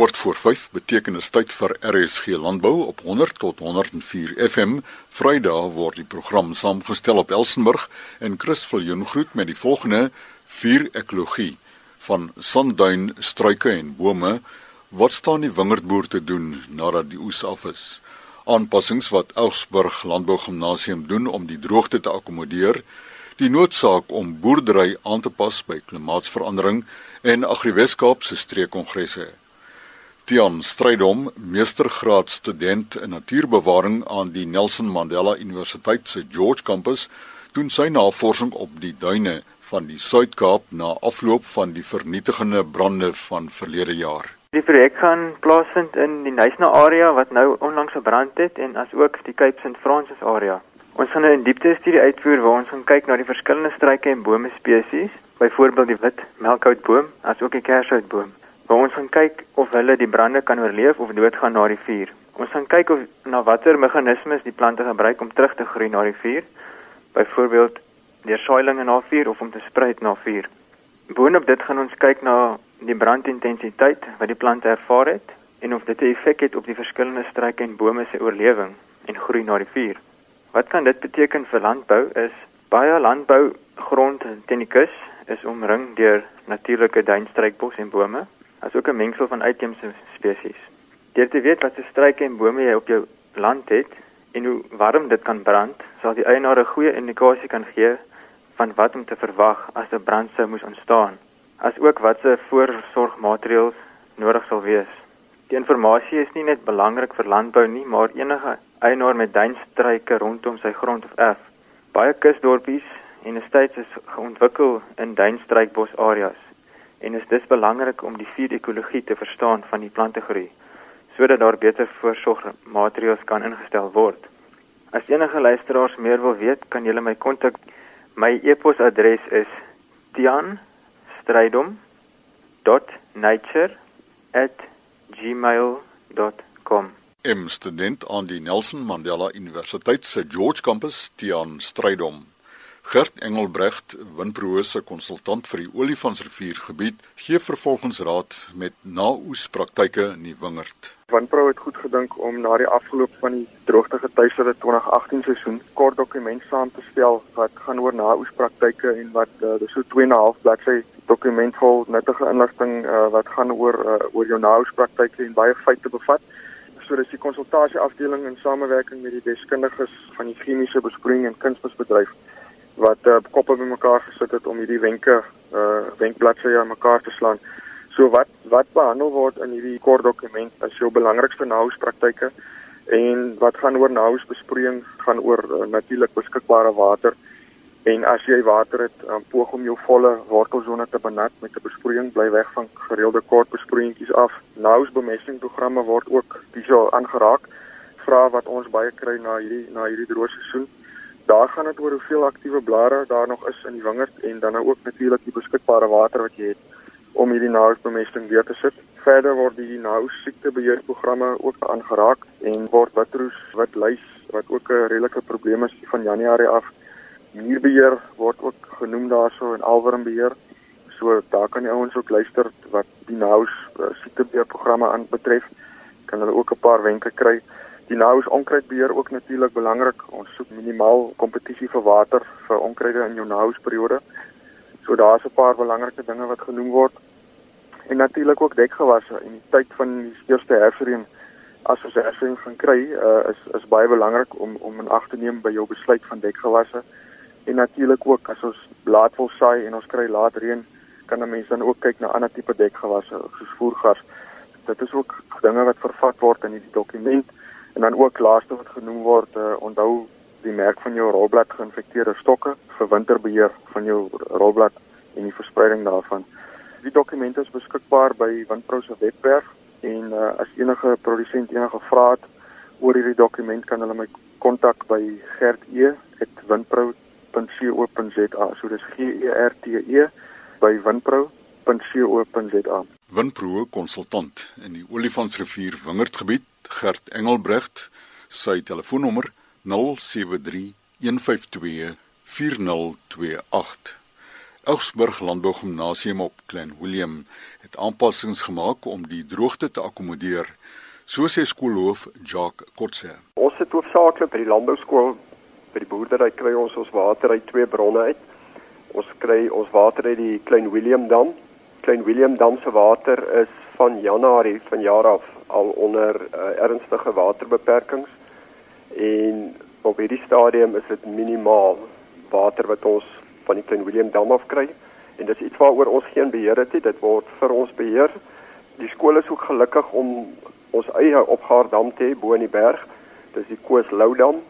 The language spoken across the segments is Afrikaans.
kort voor 5 beteken dit tyd vir RSG Landbou op 100 tot 104 FM. Vrydag word die program saamgestel op Elsenburg en Chris Viljoen groet met die volgende vier ekologie van sandduin, struike en bome. Wat staan die wingerdboer te doen nadat die oes af is? Aanpassings wat Elsburg Landbou Gimnasium doen om die droogte te akkommodeer die noodsaak om boerdery aan te pas by klimaatsverandering en Agriweskaap se streekkongresse. Tian Strydom, meestergraad student in natuurbewaring aan die Nelson Mandela Universiteit se George Campus, doen sy navorsing op die duine van die Suid-Kaap na afloop van die vernietigende brande van verlede jaar. Die projek gaan plaasvind in die Nysna area wat nou onlangs gebrand het en asook die Cape St Francis area. Ons gaan 'n diepte studie uitvoer waar ons gaan kyk na die verskillende struike en bome spesies, byvoorbeeld die wit melkhoutboom asook die kershoutboom. Waar ons gaan kyk of hulle die brande kan oorleef of doodgaan na die vuur. Ons gaan kyk of na watter meganismes die plante gebruik om terug te groei na die vuur, byvoorbeeld deur saailinge na vuur of om te spruit na vuur. Boonop dit gaan ons kyk na die brandintensiteit wat die plante ervaar het en of dit 'n effek het op die verskillende struike en bome se oorlewing en groei na die vuur. Wat kan dit beteken vir landbou is baie landbougrond teen die kus is omring deur natuurlike duinstruikbos en bome, asook 'n mengsel van uitheemse spesies. Deur te weet wat se struike en bome jy op jou land het en hoe warm dit kan brand, sal die eienaar 'n goeie indikasie kan gee van wat om te verwag as 'n brand sou moes ontstaan, asook watse voorsorgmaatreëls nodig sal wees. Die inligting is nie net belangrik vir landbou nie, maar enige eienaar met duinstruike rondom sy grond of erf. Baie kusdorpies en estates is geontwikkel in duinstruikbos areas en is dis belangrik om die vier ekologie te verstaan van die plantegroei sodat daar beter voorsorgmaatreëls kan ingestel word. As enige luisteraars meer wil weet, kan julle my kontak. My e-posadres is tian.strydom.nature@gmail.com. M student aan die Nelson Mandela Universiteit se George Campus, Tian Strydom. Gert Engelbrecht, Winprose konsultant vir die Olifantsrivier gebied, gee vervolgens raad met naoespraktyke in die wingerd. Winpro het goed gedink om na die afgeloop van die droogte getuieerde 2018 seisoen kort dokument saam te stel wat gaan oor naoespraktyke en wat uh, so 2 en 'n half bladsy dokument vol nuttige inligting uh, wat gaan oor uh, oor jou naoespraktyke en baie feite bevat dis die konsultasie afdeling in samewerking met die deskundiges van die chemiese besproeiing en kunsmisbedryf wat uh, koppe bymekaar gesit het om hierdie wenke uh wenkbladsye aan mekaar te slaan. So wat wat behandel word in hierdie kort dokument is jou belangrikste nahuispraktyke en wat gaan oor nahuisbesproeiing gaan oor uh, natuurlik beskikbare water En as jy water het, um, poog om jou volle wortelsone te benut met 'n besproeiing, bly weg van gereelde kort besproeiingkies af. Nous bemestingsprogramme word ook hierso aangeraak. Vra wat ons baie kry na hierdie na hierdie droë seisoen. Daar gaan dit oor hoeveel aktiewe blare daar nog is in die wingerd en dan nou ook natuurlik die beskikbare water wat jy het om hierdie nous bemesting weer te sit. Verder word die nous siektebeheerprogramme ook aangeraak en word witroes, witluis wat ook 'n redelike probleem is van Januarie af Muurbeheer word ook genoem daarso en alwormbeheer. So daar kan die ouens ook luister wat die uh, siektebeheerprogramme aan betref. Kan hulle ook 'n paar wenke kry. Die NOUS onkruidbeheer ook natuurlik belangrik. Ons soek minimaal kompetisie vir water vir onkruide in jou NOUS periode. So daar's 'n paar belangrike dinge wat genoem word. En natuurlik ook dekgewasse in die tyd van die eerste herfsreën as ons herfsreën gaan kry, uh, is is baie belangrik om om in ag te neem by jou besluit van dekgewasse en natuurlik ook as ons laat wil saai en ons kry laat reën kan 'n mens dan ook kyk na ander tipe dekgewasse soos voergas. Dit is ook dinge wat vervat word in hierdie dokument en dan ook laaste wat genoem word uh, onthou die merk van jou rolblad geïnfekteerde stokke vir winterbeheer van jou rolblad en die verspreiding daarvan. Die dokument is beskikbaar by Winpro se webwerf en uh, as enige produsent enige vrae het oor hierdie dokument kan hulle my kontak by gert.e@winpro.com winpro.co.za. So dis G E R T E by winpro.co.za. Winpro konsultant in die Olifantsrivier Wingerdgebied, Gert Engelbrecht, sy telefoonnommer 073 152 4028. Augsburg Landbou Gimnasium op Klein Willem het aanpassings gemaak om die droogte te akkommodeer, so sê skoolhoof Jacques Kotse. Ons het hoofsaaklik by die landbouskool by die boerdery kry ons ons water uit twee bronne uit. Ons kry ons water uit die Klein Willem dam. Klein Willem dam se water is van Januarie van jaar af al onder uh, ernstige waterbeperkings en op hierdie stadium is dit minimaal water wat ons van die Klein Willem Dam af kry en dis iets waaroor ons geen beheer het nie. Dit word vir ons beheer. Die skool is ook gelukkig om ons eie opgaardam te hê bo in die berg. Dis die Koos Lou Dam.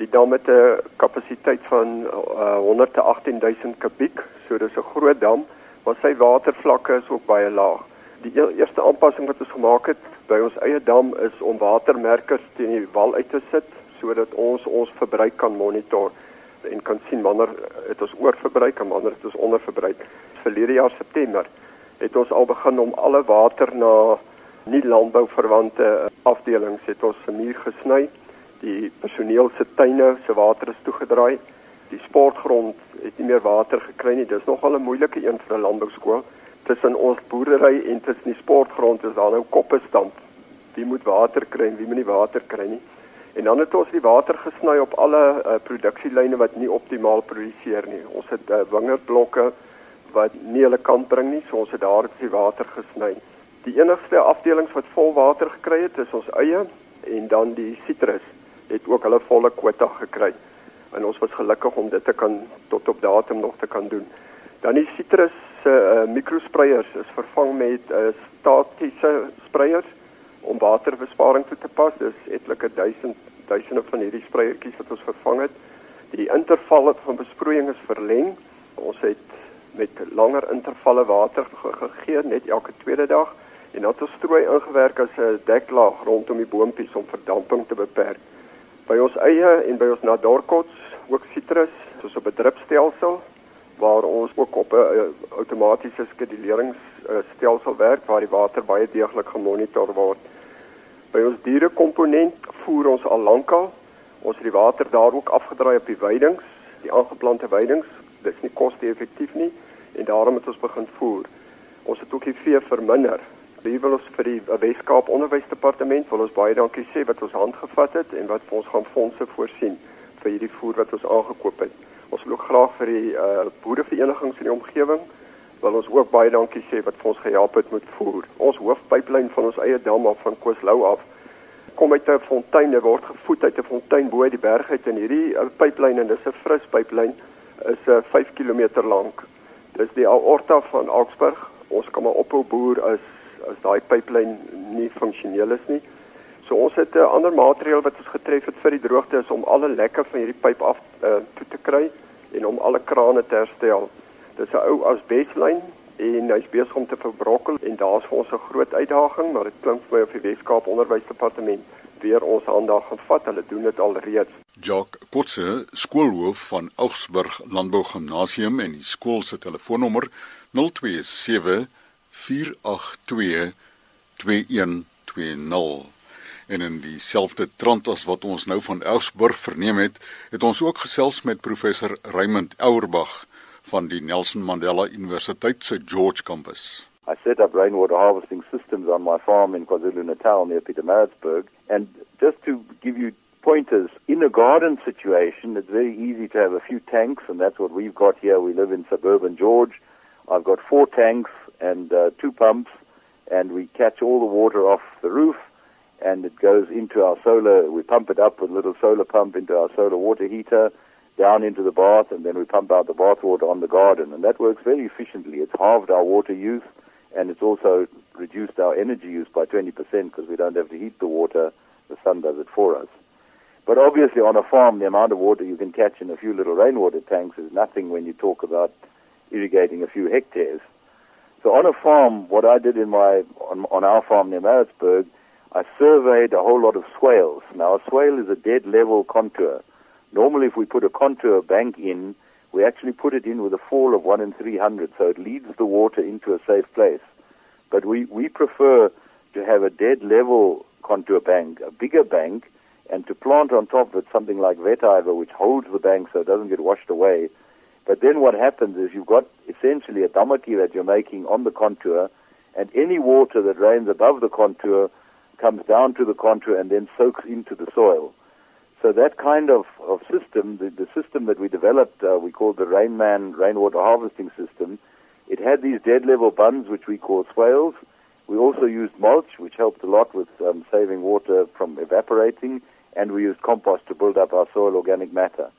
Die dam het 'n kapasiteit van uh, 118 000 kubiek, so dis 'n groot dam, maar sy watervlakke is ook baie laag. Die eerste aanpassing wat ons gemaak het by ons eie dam is om watermerkers teen die wal uit te sit sodat ons ons verbruik kan monitor en kan sien wanneer het ons oorverbruik en wanneer het ons onderverbruik. Verlede jaar September het ons al begin om alle water na nie landbouverwante afdelings het ons se muur gesny. Die personeel se tuine se water is toegedraai. Die sportgrond het nie meer water gekry nie. Dis nogal 'n moeilike een vir 'n landbouskool. Tussen ons boerdery en tussen die sportgrond is daar nou koppe stand. Wie moet water kry en wie moet nie water kry nie. En dan het ons die water gesny op alle uh, produksielyne wat nie optimaal produseer nie. Ons het uh, wingerdblokke wat nie hulle kan bring nie, so ons het daar die water gesny. Die enigste afdelings wat vol water gekry het, is ons eie en dan die sitrus het ook hulle volle kwota gekry. En ons was gelukkig om dit te kan tot op datum nog te kan doen. Dan die sitrus se uh, mikrospreiers is vervang met uh, statiese spreiers om waterbesparing toe te pas. Dis etlike duisend duisende van hierdie spreiertjies wat ons vervang het. Die intervalle van besproeiing is verleng. Ons het met langer intervalle water gegee net elke tweede dag en dan het ons strooi ingewerk as 'n deklaag rondom die boontjies om verdamping te beperk. By ons eie en by ons nadorkots ook sitrus, soos op 'n drupstelsel waar ons ook op 'n outomatiese skeduleringsstelsel werk waar die water baie deeglik gemonitor word. By ons dierekomponent voer ons al lankal. Ons het die water daar ook afgedraai op die weidings, die aangeplante weidings. Dit is nie koste-effektief nie en daarom het ons begin voer. Ons het ook die vee verminder. Wie wil ons vir die Weskaap Onderwysdepartement wil ons baie dankie sê wat ons handgevat het en wat vir ons gaan fondse voorsien vir hierdie voer wat ons aangekoop het. Ons wil ook graag vir die uh, boereverenigings in die omgewing wil ons ook baie dankie sê wat vir ons gehelp het met voer. Ons hoofpyplyn van ons eie dam af van Kooslou af kom uit 'n fontein, dit word gevoed uit 'n fontein bo uit die berg uit en hierdie uh, pyplyn en dis 'n fris pyplyn is 'n uh, 5 km lank. Dis die aorta van Augsburg. Ons kan maar ophou boer as as daai pyplyn nie funksioneel is nie. So ons het 'n ander maatreël wat ons getref het vir die droogte is om alle lekke van hierdie pyp af uh, toe te kry en om alle krane te herstel. Dis 'n ou asbeslyn en hy's besig om te verbrokkel en daar's vir ons 'n groot uitdaging, maar dit klink vir my of die Weskaap Onderwysdepartement weer ons aandag gaan vat. Hulle doen dit al reeds. Jock Kotse, skoolhoof van Augsburg Landbou Gimnasium en die skool se telefoonnommer 027 482 2120 en in dieselfde trant as wat ons nou van Augsburg verneem het, het ons ook gesels met professor Raymond Ouerbach van die Nelson Mandela Universiteit se George campus. I set up rainwater harvesting systems on my farm in KwaZulu-Natal near Pietermaritzburg. And just to give you pointers in a garden situation it's very easy to have a few tanks and that's what we've got here. We live in suburban George. I've got four tanks and uh, two pumps and we catch all the water off the roof and it goes into our solar we pump it up with a little solar pump into our solar water heater down into the bath, and then we pump out the bath water on the garden. And that works very efficiently. It's halved our water use, and it's also reduced our energy use by 20% because we don't have to heat the water. The sun does it for us. But obviously, on a farm, the amount of water you can catch in a few little rainwater tanks is nothing when you talk about irrigating a few hectares. So on a farm, what I did in my on, on our farm near Maritzburg, I surveyed a whole lot of swales. Now, a swale is a dead level contour. Normally, if we put a contour bank in, we actually put it in with a fall of 1 in 300, so it leads the water into a safe place. But we, we prefer to have a dead level contour bank, a bigger bank, and to plant on top of it something like vetiver, which holds the bank so it doesn't get washed away. But then what happens is you've got essentially a damaki that you're making on the contour, and any water that rains above the contour comes down to the contour and then soaks into the soil. So that kind of, of system, the, the system that we developed, uh, we called the Rainman rainwater harvesting system, it had these dead level buns, which we call swales. We also used mulch, which helped a lot with um, saving water from evaporating, and we used compost to build up our soil organic matter.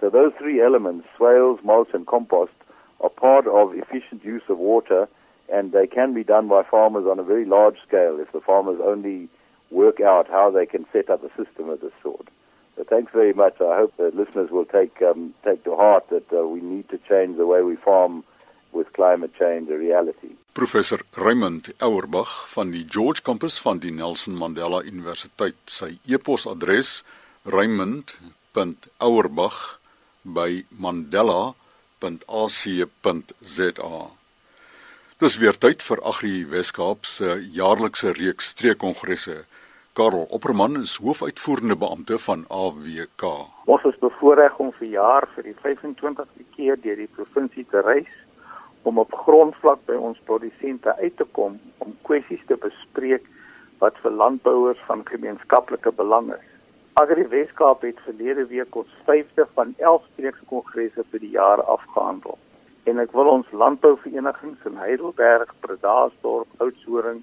So those three elements, swales, mulch, and compost, are part of efficient use of water, and they can be done by farmers on a very large scale if the farmers only work out how they can set up a system of this sort. So thanks very much. I hope that listeners will take um, take to heart that uh, we need to change the way we farm with climate change a reality. Professor Raymond Auerbach van die George Campus van die Nelson Mandela Universiteit sy e-posadres raymond.auerbach@mandela.ac.za. Dis weer tyd vir Agri Weskaap se jaarlikse reeks streekkongresse. Karel Opperman is hoofuitvoerende beampte van AWK. Ons is bevoorreg om vir jaar vir die 25ste keer deur die provinsie te reis om op grondvlak by ons produsente uit te kom om kwessies te bespreek wat vir landbouers van gemeenskaplike belang is. Agri Weskaap het verlede week ons 5de van 11 streekskongresse vir die jaar afgehandel. En ek wil ons landbouverenigings in Heidelberg, Bredasdorp, Oudtshoorn,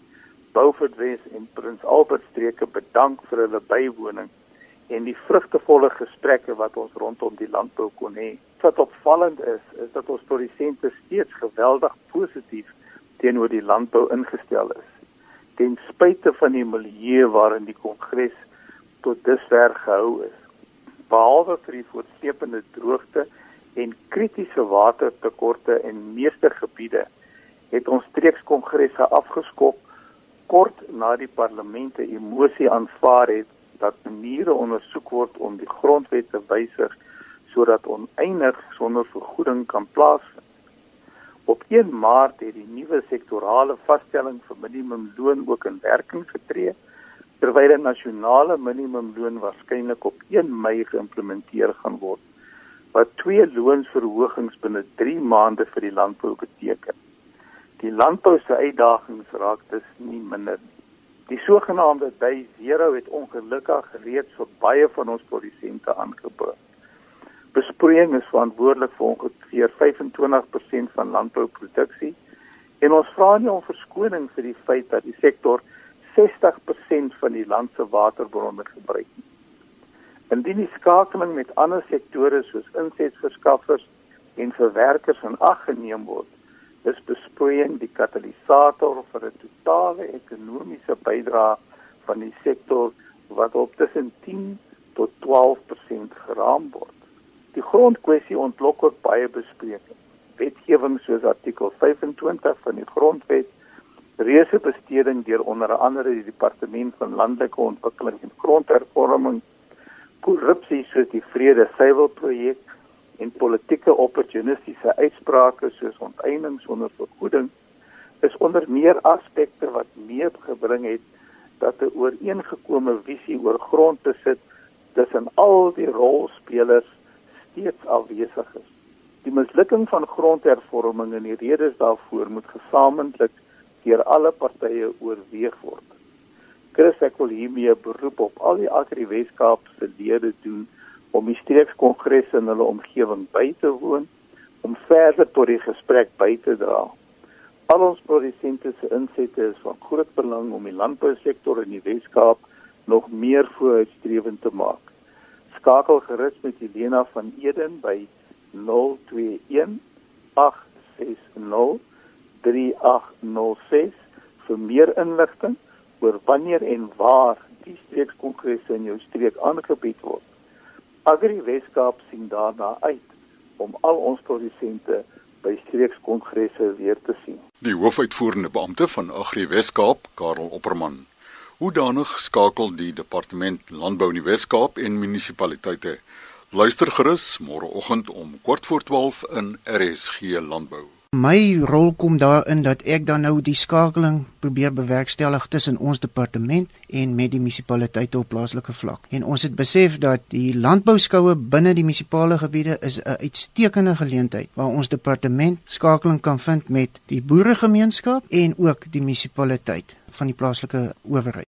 Beaufort Wes en Prins Albert streke bedank vir hulle bywoning en die vrugtevolle gesprekke wat ons rondom die landbou kon hê. Wat opvallend is, is dat ons produsente steeds geweldig positief teenoor die landbou ingestel is. Ten spyte van die milieu waarin die kongres tot dusver gehou is. Behalwe vir die voortsleepende droogte en kritiese watertekorte in meeste gebiede, het ons streekskongresse afgeskop kort na die parlement 'n emosie aanvaar het dat maniere ondersoek word om die grondwet te wysig sodat oneindig sonder vergoeding kan plaasvind. Op 1 Maart het die nuwe sektorale vaststelling vir minimumloon ook in werking getree terwyl 'n nasionale minimumloon waarskynlik op 1 Mei geïmplementeer gaan word wat twee loonsverhogings binne 3 maande vir die landbou beteken. Die landbou se uitdagings raak dus nie minder nie. Die sogenaamde day zero het ongelukkig reeds vir baie van ons produsente aangebring. Besproeiing is verantwoordelik vir ongeveer 25% van landbouproduksie en ons vra nie om verskoning vir die feit dat die sektor 60% van die land se waterbronne gebruik nie. Indien die skakeling met ander sektore soos insetverskaffers en verwerkers in ag geneem word, is besproeiing die katalisator vir 'n totale ekonomiese bydrae van die sektor wat op tussen 10 tot 12% geraam word. Die grondkwessie ontlok ook baie bespreking. Wetgewing soos artikel 25 van die grondwet reuse besteding deur onder andere die departement van landelike ontwikkeling en grondhervorming korrupsie soos die vrede suiwel projek en politieke opportunistiese uitsprake soos onteiening sonder vergoeding is onder meer aspekte wat meegebring het dat 'n ooreengekome visie oor grondbesit tussen al die rolspelers steeds afwesig is. Die mislukking van grondhervorming en die redes daarvoor moet gesamentlik deur alle partye oorweeg word. Chris ek wil hiermee beroep op al die Agri Weskaap se lede doen om die streekskongresse in hulle omgewing by te woon om verder tot die gesprek by te dra. Al ons produsente se insette is van groot belang om die landbousektor in die Weskaap nog meer vooruitstrewend te maak. Skakel gerus met Helena van Eden by 021 860 3806 vir meer inligting oor wanneer en waar die streekskongresse in jou streek aangebied word. Agri Weskaap sien daarna uit om al ons produsente by streekskongresse weer te sien. Die hoofuitvoerende beampte van Agri Weskaap, Karel Opperman. Hoe danig skakel die departement landbou in die Weskaap en munisipaliteite. Luister gerus môreoggend om kort voor 12 in RSG landbou. My rol kom daarin dat ek dan nou die skakeling probeer bewerkstellig tussen ons departement en met die munisipaliteite op plaaslike vlak. En ons het besef dat die landbouskoue binne die munisipale gebiede is 'n uitstekende geleentheid waar ons departement skakeling kan vind met die boeregemeenskap en ook die munisipaliteit van die plaaslike owerheid.